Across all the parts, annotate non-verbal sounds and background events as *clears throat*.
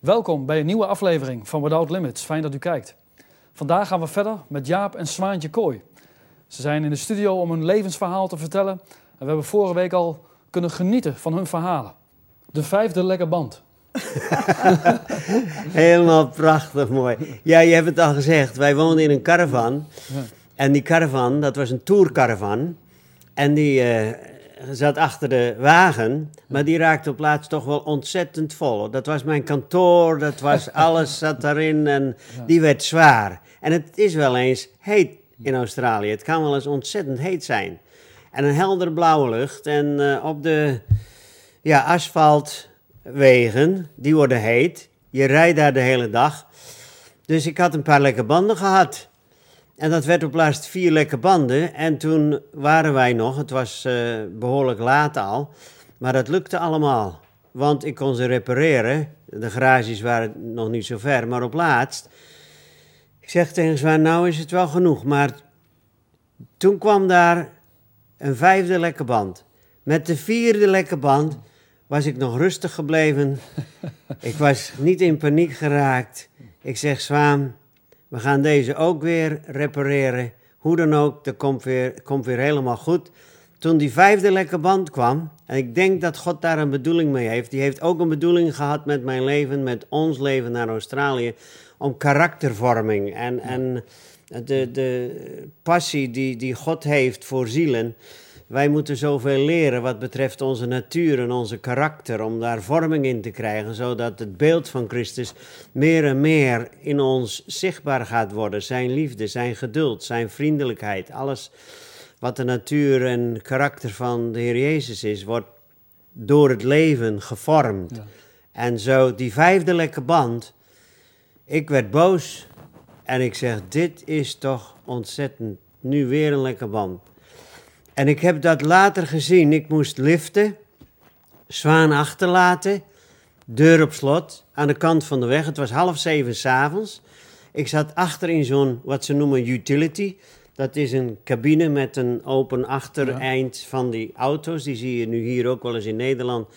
Welkom bij een nieuwe aflevering van Without Limits. Fijn dat u kijkt. Vandaag gaan we verder met Jaap en Zwaantje Kooi. Ze zijn in de studio om hun levensverhaal te vertellen. En we hebben vorige week al kunnen genieten van hun verhalen. De vijfde lekker band. *laughs* Helemaal prachtig mooi. Ja, je hebt het al gezegd. Wij woonden in een caravan. Ja. En die caravan, dat was een tourcaravan. En die eh, zat achter de wagen. Maar die raakte op plaats toch wel ontzettend vol. Dat was mijn kantoor, dat was *laughs* alles zat daarin. En die werd zwaar. En het is wel eens heet in Australië. Het kan wel eens ontzettend heet zijn. En een helder blauwe lucht. En eh, op de ja, asfaltwegen, die worden heet. Je rijdt daar de hele dag. Dus ik had een paar lekke banden gehad. En dat werd op laatst vier lekke banden. En toen waren wij nog, het was eh, behoorlijk laat al. Maar dat lukte allemaal. Want ik kon ze repareren. De garages waren nog niet zo ver. Maar op laatst. Ik zeg tegen Zwaan, nou is het wel genoeg. Maar toen kwam daar een vijfde lekke band. Met de vierde lekke band was ik nog rustig gebleven. *laughs* ik was niet in paniek geraakt. Ik zeg, Zwaan, we gaan deze ook weer repareren. Hoe dan ook, dat komt weer, komt weer helemaal goed. Toen die vijfde lekke band kwam, en ik denk dat God daar een bedoeling mee heeft. Die heeft ook een bedoeling gehad met mijn leven, met ons leven naar Australië. Om karaktervorming en, en de, de passie die, die God heeft voor zielen. Wij moeten zoveel leren wat betreft onze natuur en onze karakter, om daar vorming in te krijgen, zodat het beeld van Christus meer en meer in ons zichtbaar gaat worden. Zijn liefde, zijn geduld, zijn vriendelijkheid, alles wat de natuur en karakter van de Heer Jezus is, wordt door het leven gevormd. Ja. En zo, die vijfde lekke band, ik werd boos en ik zeg, dit is toch ontzettend, nu weer een lekke band. En ik heb dat later gezien. Ik moest liften, zwaan achterlaten, deur op slot, aan de kant van de weg. Het was half zeven s'avonds. Ik zat achter in zo'n, wat ze noemen, utility. Dat is een cabine met een open achtereind van die auto's. Die zie je nu hier ook wel eens in Nederland.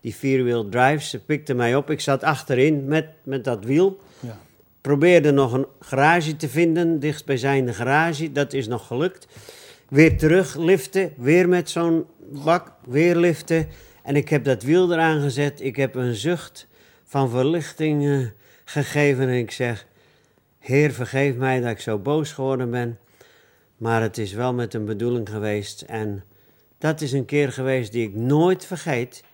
Die vierwheel drives. Ze pikte mij op. Ik zat achterin met, met dat wiel. Ja. Probeerde nog een garage te vinden, dichtstbijzijnde garage. Dat is nog gelukt. Weer terug liften, weer met zo'n bak, weer liften. En ik heb dat wiel eraan gezet. Ik heb een zucht van verlichting gegeven. En ik zeg, Heer, vergeef mij dat ik zo boos geworden ben. Maar het is wel met een bedoeling geweest. En dat is een keer geweest die ik nooit vergeet.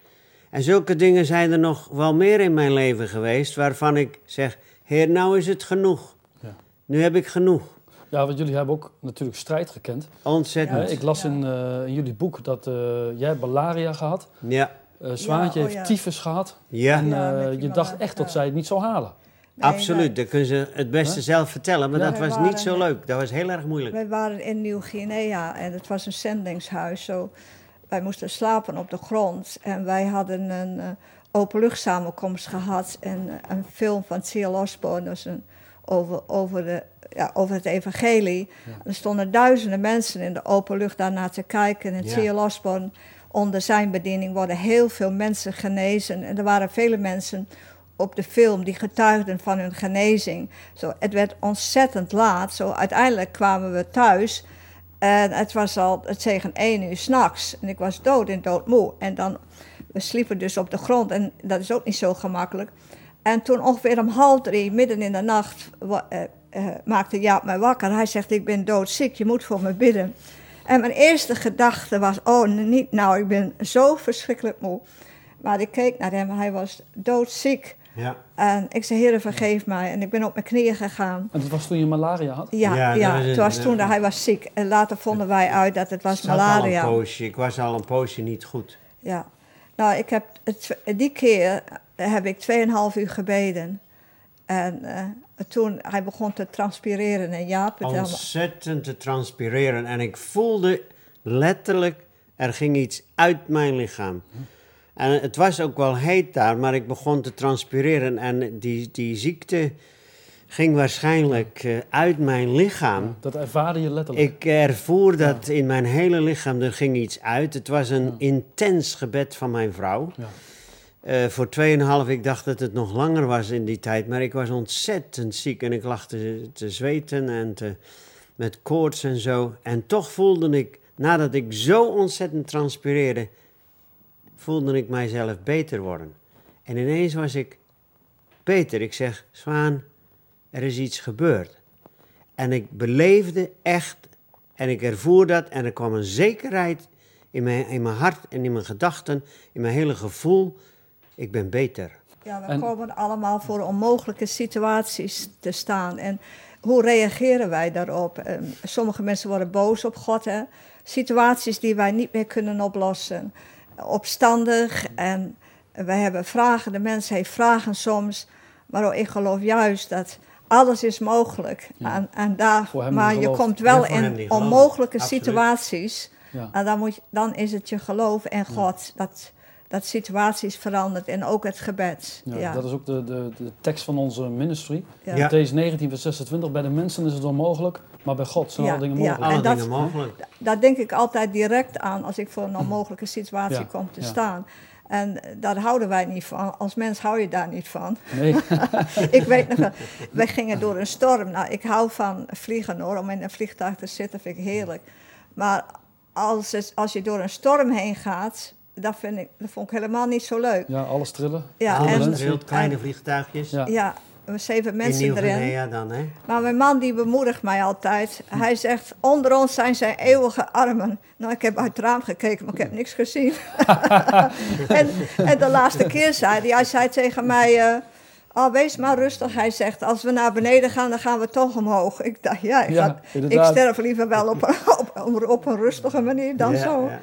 En zulke dingen zijn er nog wel meer in mijn leven geweest. Waarvan ik zeg, Heer, nou is het genoeg. Ja. Nu heb ik genoeg. Ja, want jullie hebben ook natuurlijk strijd gekend. Ontzettend. Eh, ik las in, eh, in jullie boek dat eh, jij hebt malaria gehad. Ja, Eh Zwaantje Ja, oh heeft ja. tyfus gehad. ja. En eh, je dacht echt dat zij het niet zou halen. Nee, Absoluut, dat kunnen ze het beste Huh? zelf vertellen, maar Ja. dat was niet zo leuk. Dat was heel erg moeilijk. wij waren in Nieuw-Guinea en het was een zendingshuis. Zo, wij moesten slapen op de grond en wij hadden een eh openluchtsamenkomst gehad en een film van C.L. Osborne dus een, over, over, de, ja, over het evangelie. Er stonden duizenden mensen in de open lucht daarnaar te kijken en Ja. C.L. Osborne onder zijn bediening worden heel veel mensen genezen. En er waren vele mensen op de film die getuigden van hun genezing. Zo, het werd ontzettend laat. Zo, uiteindelijk kwamen we thuis. En het was al het tegen één uur s'nachts. En ik was dood en doodmoe. En dan, we sliepen dus op de grond. En dat is ook niet zo gemakkelijk. En toen ongeveer om half drie, midden in de nacht, eh, eh, maakte Jaap mij wakker. Hij zegt, ik ben doodziek, je moet voor me bidden. En mijn eerste gedachte was, oh niet nou, ik ben zo verschrikkelijk moe. Maar ik keek naar hem, hij was doodziek. Ja, En ik zei, Heer, vergeef mij. En ik ben op mijn knieën gegaan. En dat was toen je malaria had. Ja, Ja, het was toen hij was ziek. En later vonden wij uit dat het was zat al malaria. een poosje. Ik was al een poosje niet goed. Ja. Nou, ik heb het, die keer heb ik 2,5 uur gebeden. En eh, toen hij begon te transpireren en Jaap Ontzettend te transpireren. En ik voelde letterlijk, er ging iets uit mijn lichaam. En het was ook wel heet daar, maar ik begon te transpireren. En die, die ziekte ging waarschijnlijk eh, uit mijn lichaam. Dat ervaarde je letterlijk. Ik ervoer dat in mijn hele lichaam, er ging iets uit. Het was een intens gebed van mijn vrouw. Ja. Eh, voor 2,5, ik dacht dat het nog langer was in die tijd, maar ik was ontzettend ziek en ik lag te, te zweten en te, met koorts en zo. En toch voelde ik, nadat ik zo ontzettend transpireerde, voelde ik mijzelf beter worden. En ineens was ik beter. Ik zeg, Zwaan, er is iets gebeurd. En ik beleefde echt, en ik ervoer dat, en er kwam een zekerheid in mijn, in mijn hart en in mijn gedachten, in mijn hele gevoel. Ik ben beter. Ja, we En- komen allemaal voor onmogelijke situaties te staan. En hoe reageren wij daarop? Ehm, sommige mensen worden boos op God. Hè? Situaties die wij niet meer kunnen oplossen. Opstandig. En wij hebben vragen. De mens heeft vragen soms. Maar ik geloof juist dat alles is mogelijk. Ja. En, en daar, maar je komt wel Ja, in onmogelijke Absoluut. situaties. Ja. En dan, moet je, dan is het je geloof en God dat, dat situaties verandert en ook het gebed. Ja, Ja, Dat is ook de, de, de tekst van onze ministry. ja. Ja. Matthäus 19, vers 26. Bij de mensen is het onmogelijk, maar bij God zijn Ja, alle dingen ja. mogelijk. Alle En dat- dingen mogelijk. Daar denk ik altijd direct aan als ik voor een *clears throat* onmogelijke situatie Ja, kom te ja. staan. En daar houden wij niet van. Als mens hou je daar niet van. Nee, *laughs* *laughs* ik weet nog wel, wij gingen door een storm. Nou, ik hou van vliegen hoor, om in een vliegtuig te zitten vind ik heerlijk. Maar als, het, als je door een storm heen gaat, dat, vind ik, dat vond ik helemaal niet zo leuk. ja, alles trillen. Ja, Alles en, trilt, kleine en- vliegtuigjes. Ja. ja, we zeven In mensen erin. Nieuw-Guinea dan, hè? Maar mijn man die bemoedigt mij altijd. Hij zegt, onder ons zijn zijn eeuwige armen. Nou, ik heb uit het raam gekeken, maar ik heb niks gezien. *laughs* en, en de laatste keer zei hij, hij zei tegen mij... eh, oh, wees maar rustig. Hij zegt, als we naar beneden gaan, dan gaan we toch omhoog. Ik dacht, ja, ik, Ja, ga- ik sterf liever wel op een, op, op een rustige manier dan Ja, zo. ja.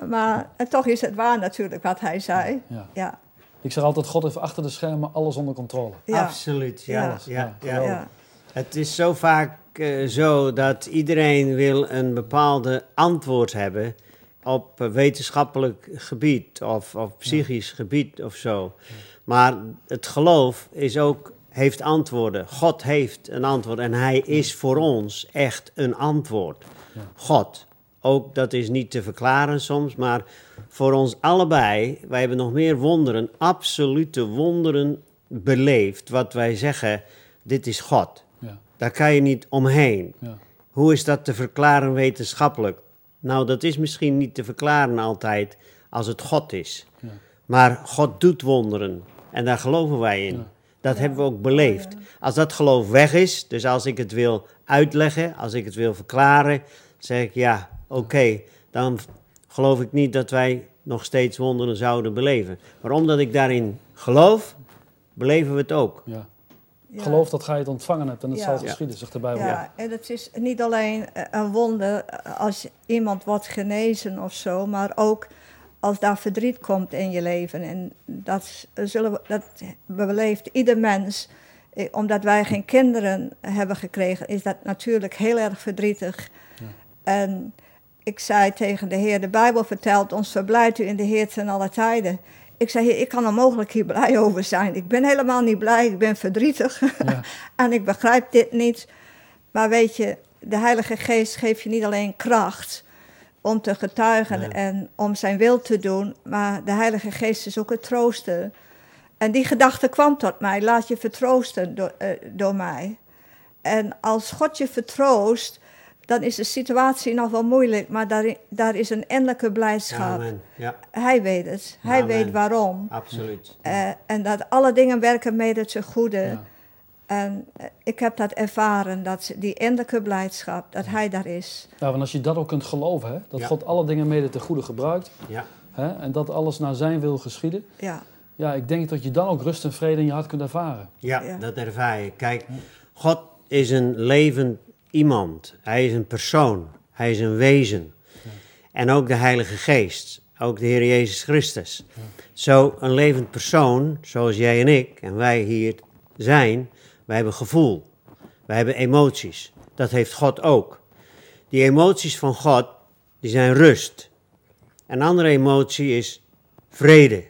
Ja, Maar en toch is het waar natuurlijk wat hij zei. ja. Ja, Ik zeg altijd, God heeft achter de schermen alles onder controle. ja, Absoluut, ja. Ja. ja, ja, Ja. ja. Het is zo vaak eh, zo dat iedereen wil een bepaalde antwoord hebben op wetenschappelijk gebied of op psychisch gebied of zo. Maar het geloof is ook, heeft antwoorden. God heeft een antwoord en hij is voor ons echt een antwoord. God. Ook dat is niet te verklaren soms, maar voor ons allebei, wij hebben nog meer wonderen, absolute wonderen beleefd. Wat wij zeggen, dit is God. Ja, Daar kan je niet omheen. ja, Hoe is dat te verklaren wetenschappelijk? Nou, dat is misschien niet te verklaren altijd als het God is. ja. Maar God doet wonderen en daar geloven wij in. Ja. Dat hebben we ook beleefd. Als dat geloof weg is, dus als ik het wil uitleggen, als ik het wil verklaren, zeg ik ja, oké, dan geloof ik niet dat wij nog steeds wonderen zouden beleven. Maar omdat ik daarin geloof, beleven we het ook. ja. ja. Geloof dat gij het ontvangen hebt en het Ja. zal geschieden, zegt de Bijbel. Ja, en het is niet alleen eh, een wonder eh, als iemand wordt genezen of zo, maar ook als daar verdriet komt in je leven. En dat, zullen we, dat beleeft ieder mens. Eh, Omdat wij geen kinderen hebben gekregen, is dat natuurlijk heel erg verdrietig. Ja. En ik zei tegen de Heer, de Bijbel vertelt ons, verblijdt u in de Heer ten alle tijden. Ik zei, ik kan er mogelijk hier blij over zijn. Ik ben helemaal niet blij, ik ben verdrietig. Ja. *laughs* en ik begrijp dit niet. Maar weet je, de Heilige Geest geeft je niet alleen kracht om te getuigen Ja. en om zijn wil te doen, maar de Heilige Geest is ook het troosten. En die gedachte kwam tot mij, laat je vertroosten door, eh, door mij. En als God je vertroost, dan is de situatie nog wel moeilijk, maar daar, daar is een innerlijke blijdschap. Amen. Ja, Hij weet het, hij Amen. weet waarom. absoluut. Eh, en dat alle dingen werken mede ten goede. Ja. En eh, ik heb dat ervaren, dat die innerlijke blijdschap, dat hij daar is. Ja, want als je dat ook kunt geloven, hè, dat Ja. God alle dingen mede ten goede gebruikt Ja, hè, en dat alles naar zijn wil geschieden, Ja, ja, ik denk dat je dan ook rust en vrede in je hart kunt ervaren. ja, Ja. dat ervaar je. Kijk, God is een levend iemand. Hij is een persoon. Hij is een wezen. En ook de Heilige Geest. Ook de Heer Jezus Christus. Zo een levend persoon, zoals jij en ik en wij hier zijn, wij hebben gevoel. Wij hebben emoties. Dat heeft God ook. Die emoties van God, die zijn rust. Een andere emotie is vrede.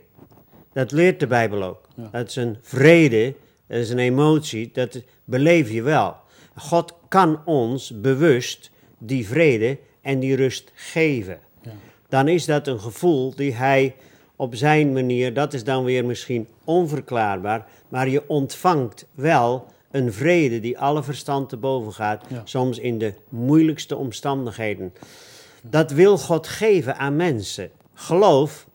Dat leert de Bijbel ook. Ja. Dat is een vrede, dat is een emotie, dat beleef je wel. God kan ons bewust die vrede en die rust geven. Ja. Dan is dat een gevoel die Hij op zijn manier, dat is dan weer misschien onverklaarbaar, maar je ontvangt wel een vrede die alle verstand te boven gaat, Ja. soms in de moeilijkste omstandigheden. Dat wil God geven aan mensen. Geloof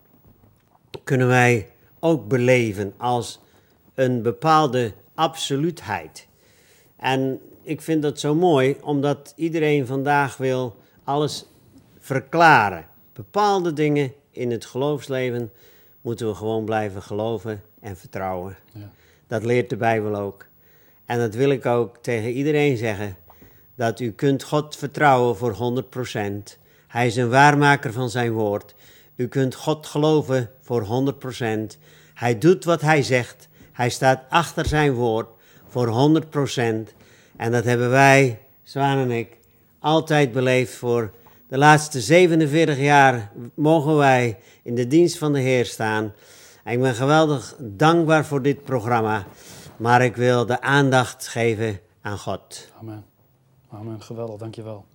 kunnen wij ook beleven als een bepaalde absoluutheid. En ik vind dat zo mooi, omdat iedereen vandaag wil alles verklaren. Bepaalde dingen in het geloofsleven moeten we gewoon blijven geloven en vertrouwen. Ja. Dat leert de Bijbel ook. En dat wil ik ook tegen iedereen zeggen. Dat u kunt God vertrouwen voor 100%. Hij is een waarmaker van zijn woord. U kunt God geloven voor 100%. Hij doet wat hij zegt. Hij staat achter zijn woord voor 100%. En dat hebben wij, Zwaan en ik, altijd beleefd voor de laatste 47 jaar mogen wij in de dienst van de Heer staan. Ik ben geweldig dankbaar voor dit programma. Maar ik wil de aandacht geven aan God. Amen. Amen, geweldig, dankjewel.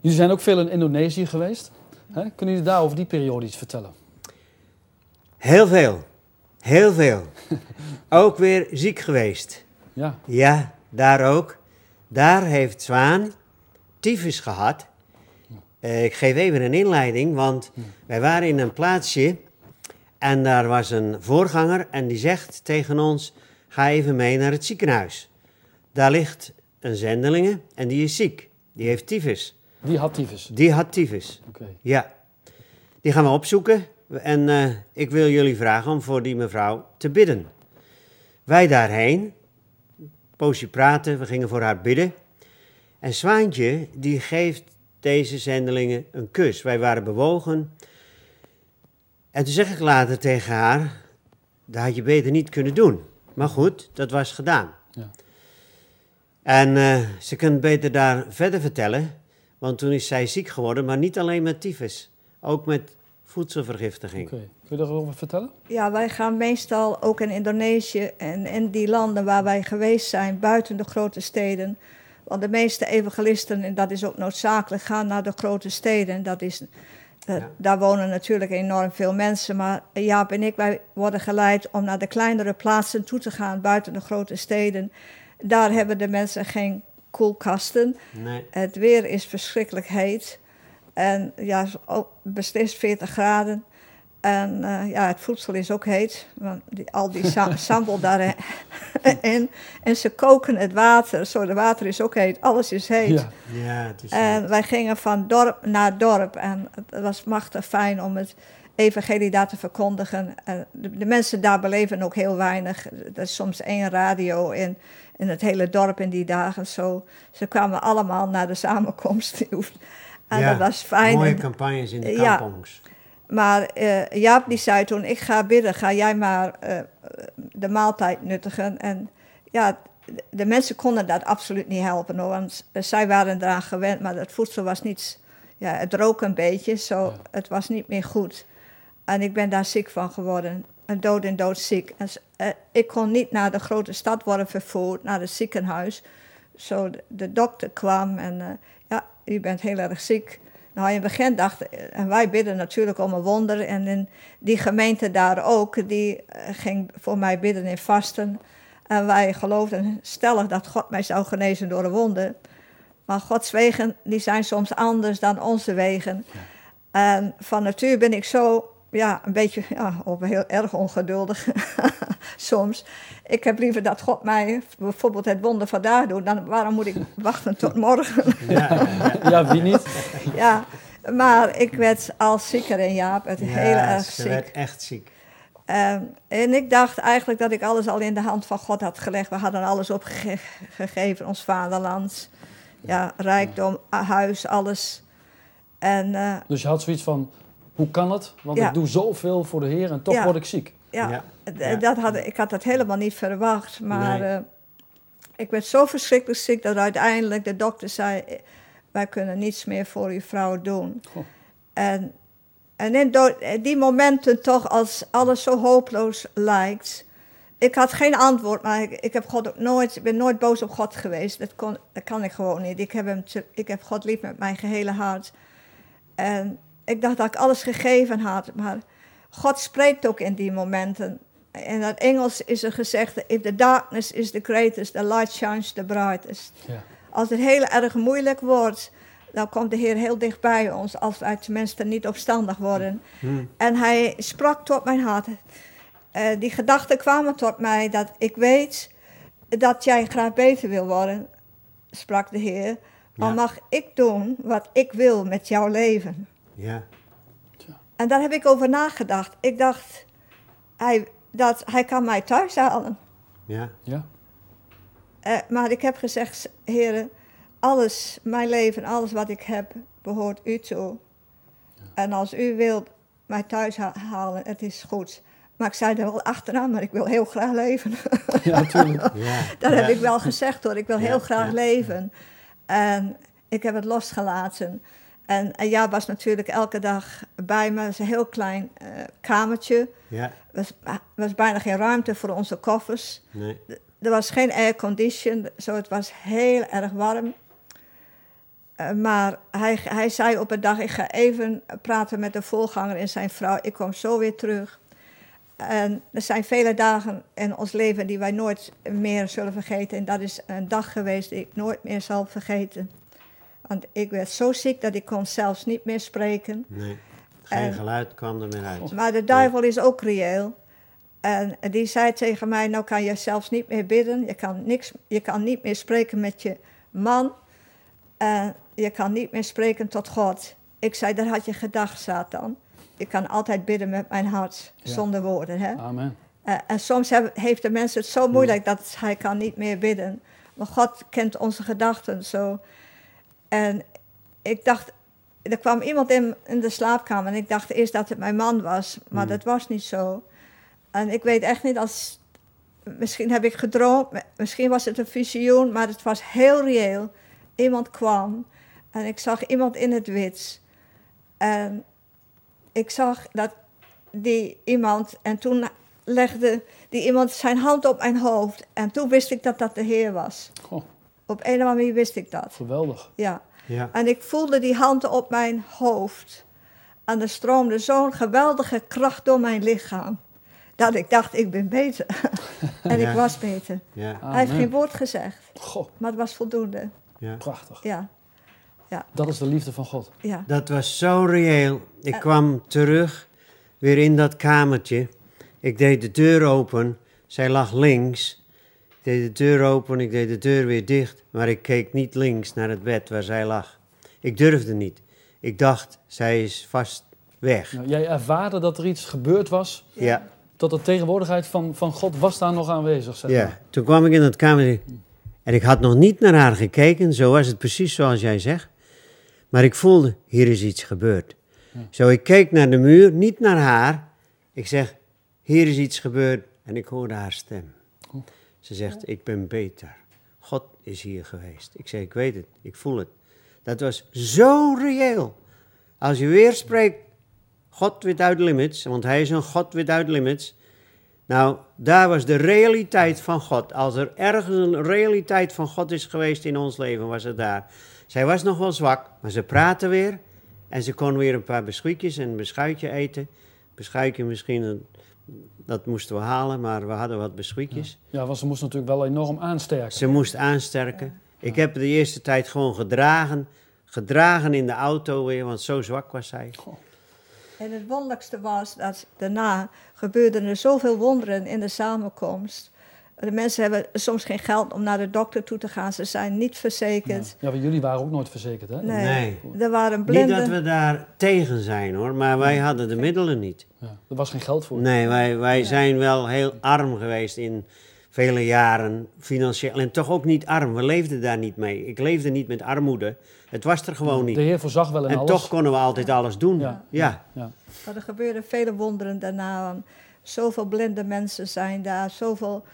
Jullie zijn ook veel in Indonesië geweest. Hè? Kunnen jullie daar over die periode iets vertellen? Heel veel. Heel veel. *laughs* ook weer ziek geweest. Ja, Ja, daar ook. Daar heeft Zwaan tyfus gehad. Eh, ik geef even een inleiding, want wij waren in een plaatsje en daar was een voorganger en die zegt tegen ons: ga even mee naar het ziekenhuis. Daar ligt een zendelinge en die is ziek. Die heeft tyfus. die had tyfus. Die had tyfus. Oké. Ja, die gaan we opzoeken. En eh, ik wil jullie vragen om voor die mevrouw te bidden. Wij daarheen, poosje praten, we gingen voor haar bidden. En Zwaantje, die geeft deze zendelingen een kus. Wij waren bewogen. En toen zeg ik later tegen haar, dat had je beter niet kunnen doen. Maar goed, dat was gedaan. Ja. En eh, ze kan beter daar verder vertellen, want toen is zij ziek geworden, maar niet alleen met tyfus, ook met voedselvergiftiging. Oké. Kun je daarover vertellen? Ja, wij gaan meestal ook in Indonesië en in die landen waar wij geweest zijn, buiten de grote steden. Want de meeste evangelisten, en dat is ook noodzakelijk, gaan naar de grote steden. Dat is, eh, Ja. Daar wonen natuurlijk enorm veel mensen. Maar Jaap en ik, wij worden geleid om naar de kleinere plaatsen toe te gaan, buiten de grote steden. Daar hebben de mensen geen koelkasten. Nee. Het weer is verschrikkelijk heet. En ja, ook beslist 40 graden. En eh, ja, het voedsel is ook heet. Want die, al die sa *laughs* sambal daarin. *laughs* en ze koken het water. Zo, het water is ook heet. Alles is heet. Ja. Ja, het is En wij gingen van dorp naar dorp. En het was machtig fijn om het evangelie daar te verkondigen. En de, de mensen daar beleven ook heel weinig. Er is soms één radio in, in het hele dorp in die dagen. Zo, ze kwamen allemaal naar de samenkomst. *laughs* En Ja, dat was fijn. mooie En- campagnes in de Ja. Maar eh, Jaap die zei toen, ik ga bidden, ga jij maar eh, de maaltijd nuttigen. En ja, de mensen konden dat absoluut niet helpen hoor, want zij waren eraan gewend, maar het voedsel was niet, ja, het rook een beetje, zo, Ja. het was niet meer goed. En ik ben daar ziek van geworden, en dood en doodziek. En, s- eh, ik kon niet naar de grote stad worden vervoerd, naar het ziekenhuis. Zo, de, de dokter kwam en eh, ja, u bent heel erg ziek. Nou, in het begin dacht en wij bidden natuurlijk om een wonder. En in die gemeente daar ook, die eh, ging voor mij bidden in vasten. En wij geloofden stellig dat God mij zou genezen door een wonder. Maar Gods wegen, die zijn soms anders dan onze wegen. En van natuur ben ik zo, ja, een beetje, ja, of heel erg ongeduldig *laughs* soms. Ik heb liever dat God mij bijvoorbeeld het wonder vandaag doet, dan waarom moet ik wachten tot morgen? ja, wie niet? *laughs* ja, maar ik werd al zieker in Jaap, het heel Ja, erg ze ziek. werd echt ziek. Ehm, en ik dacht eigenlijk dat ik alles al in de hand van God had gelegd. We hadden alles opgegeven, ons vaderland. Ja, rijkdom, huis, alles. En eh, Dus je had zoiets van, hoe kan het? Want Ja. ik doe zoveel voor de Heer en toch Ja. word ik ziek. ja, Ja, d- ja. Dat had, ik had dat helemaal niet verwacht. Maar Nee. eh, ik werd zo verschrikkelijk ziek dat uiteindelijk de dokter zei... eh, wij kunnen niets meer voor uw vrouw doen. Goh. En, en in do- die momenten toch, als alles zo hopeloos lijkt... Ik had geen antwoord, maar ik, ik, heb God ook nooit, ik ben nooit boos op God geweest. Dat, kon, dat kan ik gewoon niet. Ik heb, hem te- ik heb God lief met mijn gehele hart. En ik dacht dat ik alles gegeven had. Maar God spreekt ook in die momenten. In het Engels is er gezegd: If the darkness is the greatest, the light shines the brightest. Ja. Als het heel erg moeilijk wordt, dan komt de Heer heel dicht bij ons, als wij tenminste niet opstandig worden. Hmm. En hij sprak tot mijn hart. Eh, die gedachten kwamen tot mij dat ik weet dat jij graag beter wil worden, sprak de Heer. Maar Ja. mag ik doen wat ik wil met jouw leven? Ja. En daar heb ik over nagedacht. Ik dacht, hij, dat hij kan mij thuis halen. Ja. Ja. Eh, maar ik heb gezegd, heren, alles, mijn leven, alles wat ik heb, behoort u toe. En als u wilt mij thuis ha- halen, het is goed. Maar ik zei er wel achteraan, maar ik wil heel graag leven. *laughs* Ja, natuurlijk. *laughs* Ja. Dat ja. heb ik wel gezegd hoor, ik wil Ja, heel graag ja. leven. En ik heb het losgelaten. En, en ja, was natuurlijk elke dag bij me. Het is een heel klein eh, kamertje. Ja. Er was, er was bijna geen ruimte voor onze koffers. Nee. Er was geen aircondition, zo het was heel erg warm. Eh, maar hij, hij zei op een dag, ik ga even praten met de voorganger en zijn vrouw. Ik kom zo weer terug. En er zijn vele dagen in ons leven die wij nooit meer zullen vergeten. En dat is een dag geweest die ik nooit meer zal vergeten. Want ik werd zo ziek dat ik kon zelfs niet meer spreken. Nee. Geen En- geluid kwam er meer uit. Maar de duivel is ook reëel. En die zei tegen mij, nou kan je zelfs niet meer bidden. Je kan, niks, je kan niet meer spreken met je man. En je kan niet meer spreken tot God. Ik zei, dat had je gedacht, Satan. Ik kan altijd bidden met mijn hart, Ja. zonder woorden. Hè? Amen. Eh, en soms heb- heeft de mens het zo moeilijk dat hij kan niet meer bidden. Maar God kent onze gedachten zo. En ik dacht, er kwam iemand in, in de slaapkamer en ik dacht eerst dat het mijn man was, maar Hmm. dat was niet zo. En ik weet echt niet als, misschien heb ik gedroomd, misschien was het een visioen, maar het was heel reëel. Iemand kwam en ik zag iemand in het wit. En ik zag dat die iemand, en toen legde die iemand zijn hand op mijn hoofd. En toen wist ik dat dat de Heer was. Goh, Op een of andere manier wist ik dat. geweldig. Ja. Ja. En ik voelde die hand op mijn hoofd. En er stroomde zo'n geweldige kracht door mijn lichaam. Dat ik dacht, ik ben beter. *laughs* en Ja. ik was beter. Ja. Hij heeft geen woord gezegd, Goh, maar het was voldoende. Ja. prachtig. Ja, Dat is de liefde van God. ja. Dat was zo reëel. Ik Eh. kwam terug, weer in dat kamertje. Ik deed de deur open. Zij lag links. Ik deed de deur open, ik deed de deur weer dicht. Maar ik keek niet links naar het bed waar zij lag. Ik durfde niet. Ik dacht, zij is vast weg. Nou, jij ervaarde dat er iets gebeurd was, Ja, dat de tegenwoordigheid van, van God was daar nog aanwezig. Zeg ja. maar. Toen kwam ik in dat kamertje. En ik had nog niet naar haar gekeken. Zo was het precies zoals jij zegt. Maar ik voelde, hier is iets gebeurd. Ja. Zo, ik keek naar de muur, niet naar haar. Ik zeg, hier is iets gebeurd. En ik hoorde haar stem. Ze zegt, ik ben beter. God is hier geweest. Ik zeg, ik weet het, ik voel het. Dat was zo reëel. Als je weer spreekt, God without limits, want hij is een God without limits. Nou, daar was de realiteit van God. Als er ergens een realiteit van God is geweest in ons leven, was het daar. Zij was nog wel zwak, maar ze praatte weer. En ze kon weer een paar beschuitjes en een beschuitje eten. Beschuitje misschien, een- dat moesten we halen, maar we hadden wat beschuitjes. Ja, want ze moest natuurlijk wel enorm aansterken. Ze moest aansterken. Ik heb de eerste tijd gewoon gedragen. Gedragen in de auto weer, want zo zwak was zij. En het wonderlijkste was dat daarna gebeurden er zoveel wonderen in de samenkomst. De mensen hebben soms geen geld om naar de dokter toe te gaan. Ze zijn niet verzekerd. ja, maar jullie waren ook nooit verzekerd, hè? Nee. Nee. Er waren Niet blinden. dat we daar tegen zijn hoor, maar wij hadden de middelen niet. Ja, er was geen geld voor. Nee, wij, wij zijn wel heel arm geweest in vele jaren, financieel. En toch ook niet arm, we leefden daar niet mee. Ik leefde niet met armoede. Het was er gewoon De niet. Heer voorzag wel in En alles. toch konden we altijd alles doen. Ja. Ja. Ja. Maar er gebeurden vele wonderen daarna. Zoveel blinde mensen zijn daar. Zoveel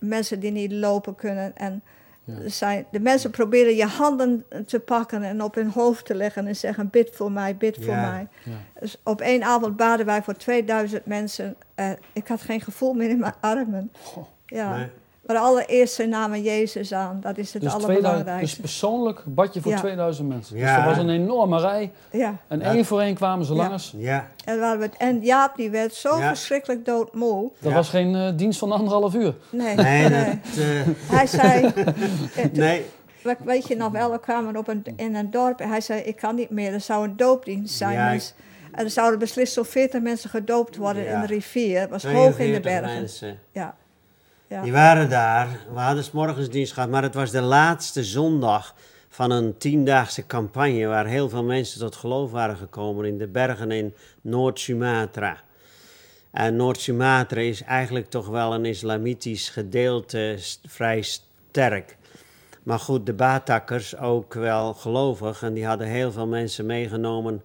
mensen die niet lopen kunnen. En Ja. zijn, de mensen proberen je handen te pakken en op hun hoofd te leggen en zeggen: Bid voor mij, bid voor mij. Ja. Dus op één avond baden wij voor 2000 mensen. Eh, ik had geen gevoel meer in mijn armen. Goh. Ja. Nee. Maar allereerst ze namen Jezus aan. Dat is het Dus, 2000, dus allerbelangrijkste. persoonlijk bad je voor Ja. 2000 mensen. Dus er was een enorme rij. Ja. En Ja. één voor één kwamen ze Ja. langs. Ja, En, we het- en Jaap die werd zo Ja. verschrikkelijk doodmoe. Dat Ja. was geen eh, dienst van anderhalf uur. Nee, nee, nee. dat, eh, Hij zei, *laughs* nee. we- weet je nog wel, we kwamen op een, in een dorp en hij zei, ik kan niet meer, er zou een doopdienst zijn. Ja, ik- Dus- en er zouden beslist zo'n 40 mensen gedoopt worden Ja. in de rivier. Het was hoog in de 42 bergen. mensen. Ja. Die waren daar. We hadden 's morgens dienst gehad, maar het was de laatste zondag van een tiendaagse campagne waar heel veel mensen tot geloof waren gekomen in de bergen in Noord-Sumatra. En Noord-Sumatra is eigenlijk toch wel een islamitisch gedeelte vrij sterk. Maar goed, de Batakkers ook wel gelovig en die hadden heel veel mensen meegenomen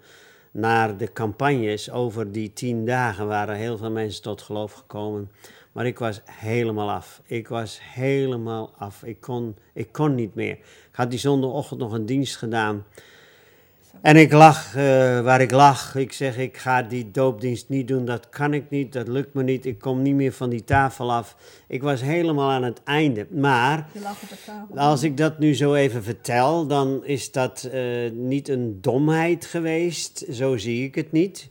naar de campagnes. Over die tien dagen waren heel veel mensen tot geloof gekomen. Maar ik was helemaal af. Ik was helemaal af. Ik kon, ik kon niet meer. Ik had die zondagochtend nog een dienst gedaan. En ik lag eh, waar ik lag. Ik zeg, ik ga die doopdienst niet doen. Dat kan ik niet. Dat lukt me niet. Ik kom niet meer van die tafel af. Ik was helemaal aan het einde. Maar als ik dat nu zo even vertel, dan is dat eh, niet een domheid geweest. Zo zie ik het niet.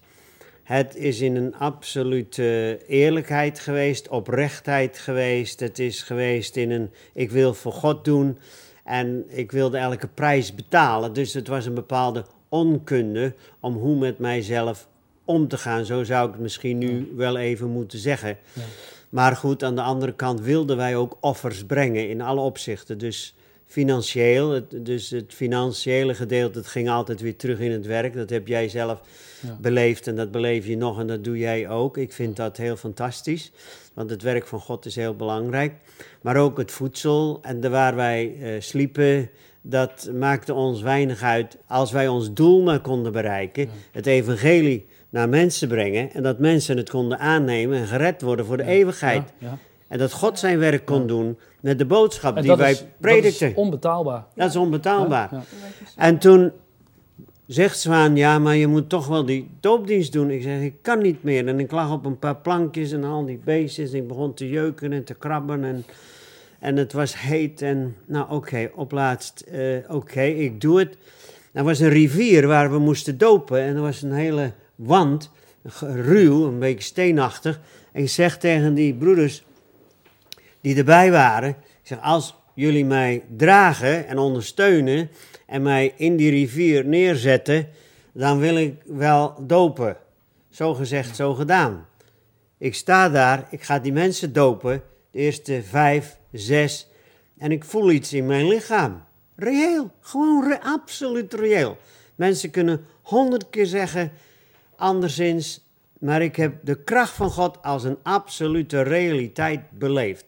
Het is in een absolute eerlijkheid geweest, oprechtheid geweest. Het is geweest in een ik wil voor God doen en ik wilde elke prijs betalen. Dus het was een bepaalde onkunde om hoe met mijzelf om te gaan. Zo zou ik het misschien nu wel even moeten zeggen. Ja. Maar goed, aan de andere kant wilden wij ook offers brengen in alle opzichten. Dus financieel, het, dus het financiële gedeelte, ging altijd weer terug in het werk. Dat heb jij zelf Ja. beleefd en dat beleef je nog en dat doe jij ook. Ik vind dat heel fantastisch, want het werk van God is heel belangrijk. Maar ook het voedsel en de waar wij eh, sliepen, dat maakte ons weinig uit. Als wij ons doel maar konden bereiken, het evangelie naar mensen brengen en dat mensen het konden aannemen en gered worden voor de eeuwigheid. Ja. En dat God zijn werk kon doen met de boodschap En die wij is, dat predikten. is onbetaalbaar. Dat is onbetaalbaar. Ja, ja. En toen zegt Zwaan, ja, maar je moet toch wel die doopdienst doen. Ik zeg, ik kan niet meer. En ik lag op een paar plankjes en al die beestjes. En ik begon te jeuken en te krabben. En, en het was heet. En nou, oké, op laatst, eh, oké, ik doe het. Er was een rivier waar we moesten dopen. En er was een hele wand, ruw, een beetje steenachtig. En ik zeg tegen die broeders die erbij waren... Ik zeg, als jullie mij dragen en ondersteunen en mij in die rivier neerzetten, dan wil ik wel dopen. Zo gezegd, zo gedaan. Ik sta daar, ik ga die mensen dopen, de eerste vijf, zes, en ik voel iets in mijn lichaam. Reëel, gewoon absoluut reëel. Mensen kunnen honderd keer zeggen, anderszins, maar ik heb de kracht van God als een absolute realiteit beleefd.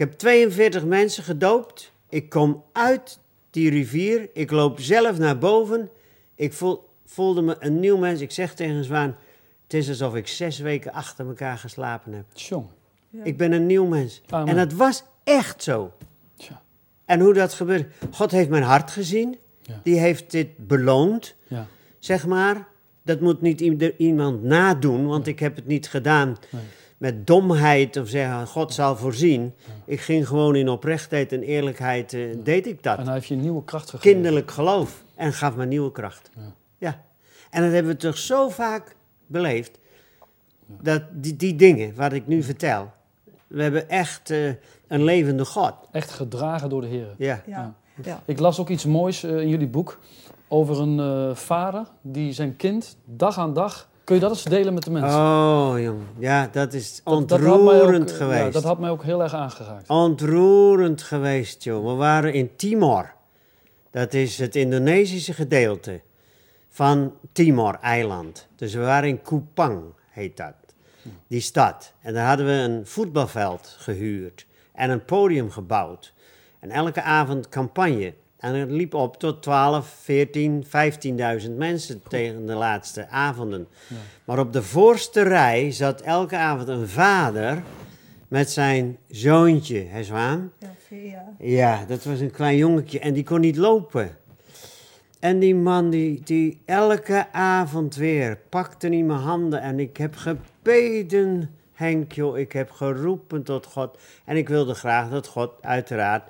Ik heb 42 mensen gedoopt. Ik kom uit die rivier. Ik loop zelf naar boven. Ik voel, voelde me een nieuw mens. Ik zeg tegen Zwaan: Het is alsof ik zes weken achter elkaar geslapen heb. Tjong. Ja. Ik ben een nieuw mens. Amen. En dat was echt zo. Tja. En hoe dat gebeurde. God heeft mijn hart gezien. Ja. Die heeft dit beloond, Ja. zeg maar. Dat moet niet iemand nadoen, want ik heb het niet gedaan Nee. Met domheid of zeggen God zal voorzien. Ik ging gewoon in oprechtheid en eerlijkheid, eh, deed ik dat. En hij heeft je een nieuwe kracht gegeven. Kinderlijk geloof en gaf me nieuwe kracht. Ja. Ja. En dat hebben we toch zo vaak beleefd, dat die, die dingen wat ik nu vertel, we hebben echt eh, een levende God. Echt gedragen door de Heer. Ja. Ja. Ja. Ik las ook iets moois eh, in jullie boek over een eh, vader die zijn kind dag aan dag. Kun je dat eens delen met de mensen? Oh, jong. Ja, dat is Dat- dat had mij ook, ontroerend geweest. Ja, dat had mij ook heel erg aangeraakt. Ontroerend geweest, joh. We waren in Timor. Dat is het Indonesische gedeelte van Timor-eiland. Dus we waren in Kupang, heet dat. Die stad. En daar hadden we een voetbalveld gehuurd. En een podium gebouwd. En elke avond campagne. En het liep op tot 12, 14, 15.000 mensen tegen de laatste avonden. Ja. Maar op de voorste rij zat elke avond een vader met zijn zoontje, hè Zwaan? Ja, vier jaar. Ja, dat was een klein jongetje en die kon niet lopen. En die man, die, die elke avond weer pakte in mijn handen en ik heb gebeden, Henk, joh, ik heb geroepen tot God. En ik wilde graag dat God, uiteraard,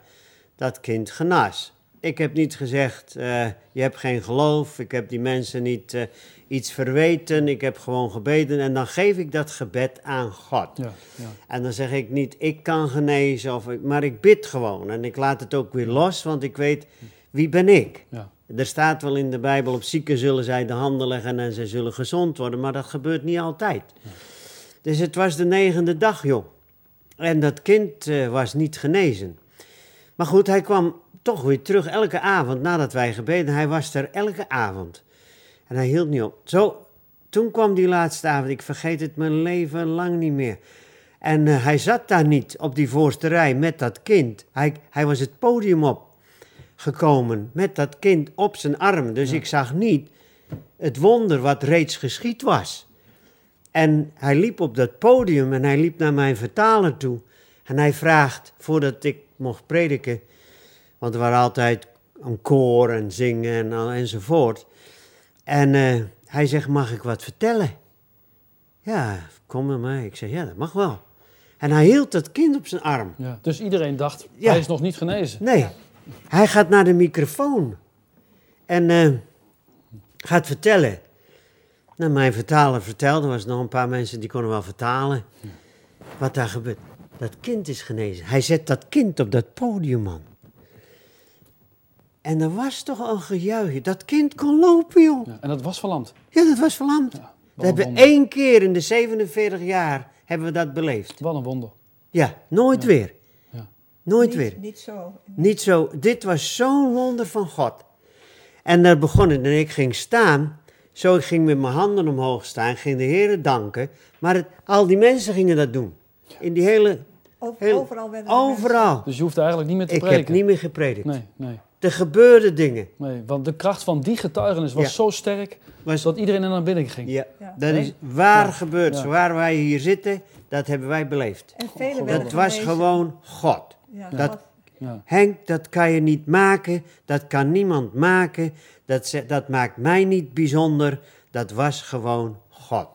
dat kind genas. Ik heb niet gezegd, eh, je hebt geen geloof. Ik heb die mensen niet eh, iets verweten. Ik heb gewoon gebeden. En dan geef ik dat gebed aan God. Ja, ja. En dan zeg ik niet, ik kan genezen, of ik, maar ik bid gewoon. En ik laat het ook weer los, want ik weet, wie ben ik? ja. Er staat wel in de Bijbel, op zieken zullen zij de handen leggen en zij zullen gezond worden, maar dat gebeurt niet altijd. Dus het was de negende dag, joh. En dat kind eh, was niet genezen. Maar goed, hij kwam toch weer terug elke avond nadat wij gebeden. Hij was er elke avond. En hij hield niet op. Zo, toen kwam die laatste avond. Ik vergeet het mijn leven lang niet meer. En eh, hij zat daar niet op die voorste rij met dat kind. Hij, hij was het podium op gekomen met dat kind op zijn arm. Dus ik zag niet het wonder wat reeds geschied was. En hij liep op dat podium en hij liep naar mijn vertaler toe. En hij vraagt, voordat ik mocht prediken, want er waren altijd een koor en zingen en, al- enzovoort. En eh, hij zegt, mag ik wat vertellen? Ja, kom met mij. Ik zeg, ja, dat mag wel. En hij hield dat kind op zijn arm. Ja. Dus iedereen dacht, Ja. hij is nog niet genezen. Nee, hij gaat naar de microfoon en eh, gaat vertellen. Nou, mijn vertaler vertelde, er was nog een paar mensen die konden wel vertalen. Wat daar gebeurt. Dat kind is genezen. Hij zet dat kind op dat podium aan. En er was toch al gejuich. Dat kind kon lopen, joh. Ja. En dat was verlamd. Ja, dat was verlamd. Ja, we hebben wonder. één keer in de 47 jaar hebben we dat beleefd. Wat een wonder. Ja, nooit Ja. weer. Ja. Nooit niet, weer. Niet zo. Niet zo, dit was zo'n wonder van God. En daar begon het en ik ging staan. Zo, ik ging met mijn handen omhoog staan, ging de Heer danken. Maar het, al die mensen gingen dat doen. In die hele, Over- heel, overal werden de overal. Dus je hoeft eigenlijk niet meer te Ik prediken. heb niet meer gepredikt. Nee, nee, Er gebeurden dingen. nee. Want de kracht van die getuigenis was Ja. zo sterk Was, dat iedereen er naar binnen ging. ja, Ja. dat Nee? is waar Ja. gebeurd. Waar wij hier zitten, dat hebben wij beleefd. En velen Dat was gewoon God. Ja, Dat- God. Ja. Henk, dat kan je niet maken. Dat kan niemand maken. Dat, dat maakt mij niet bijzonder. Dat was gewoon God.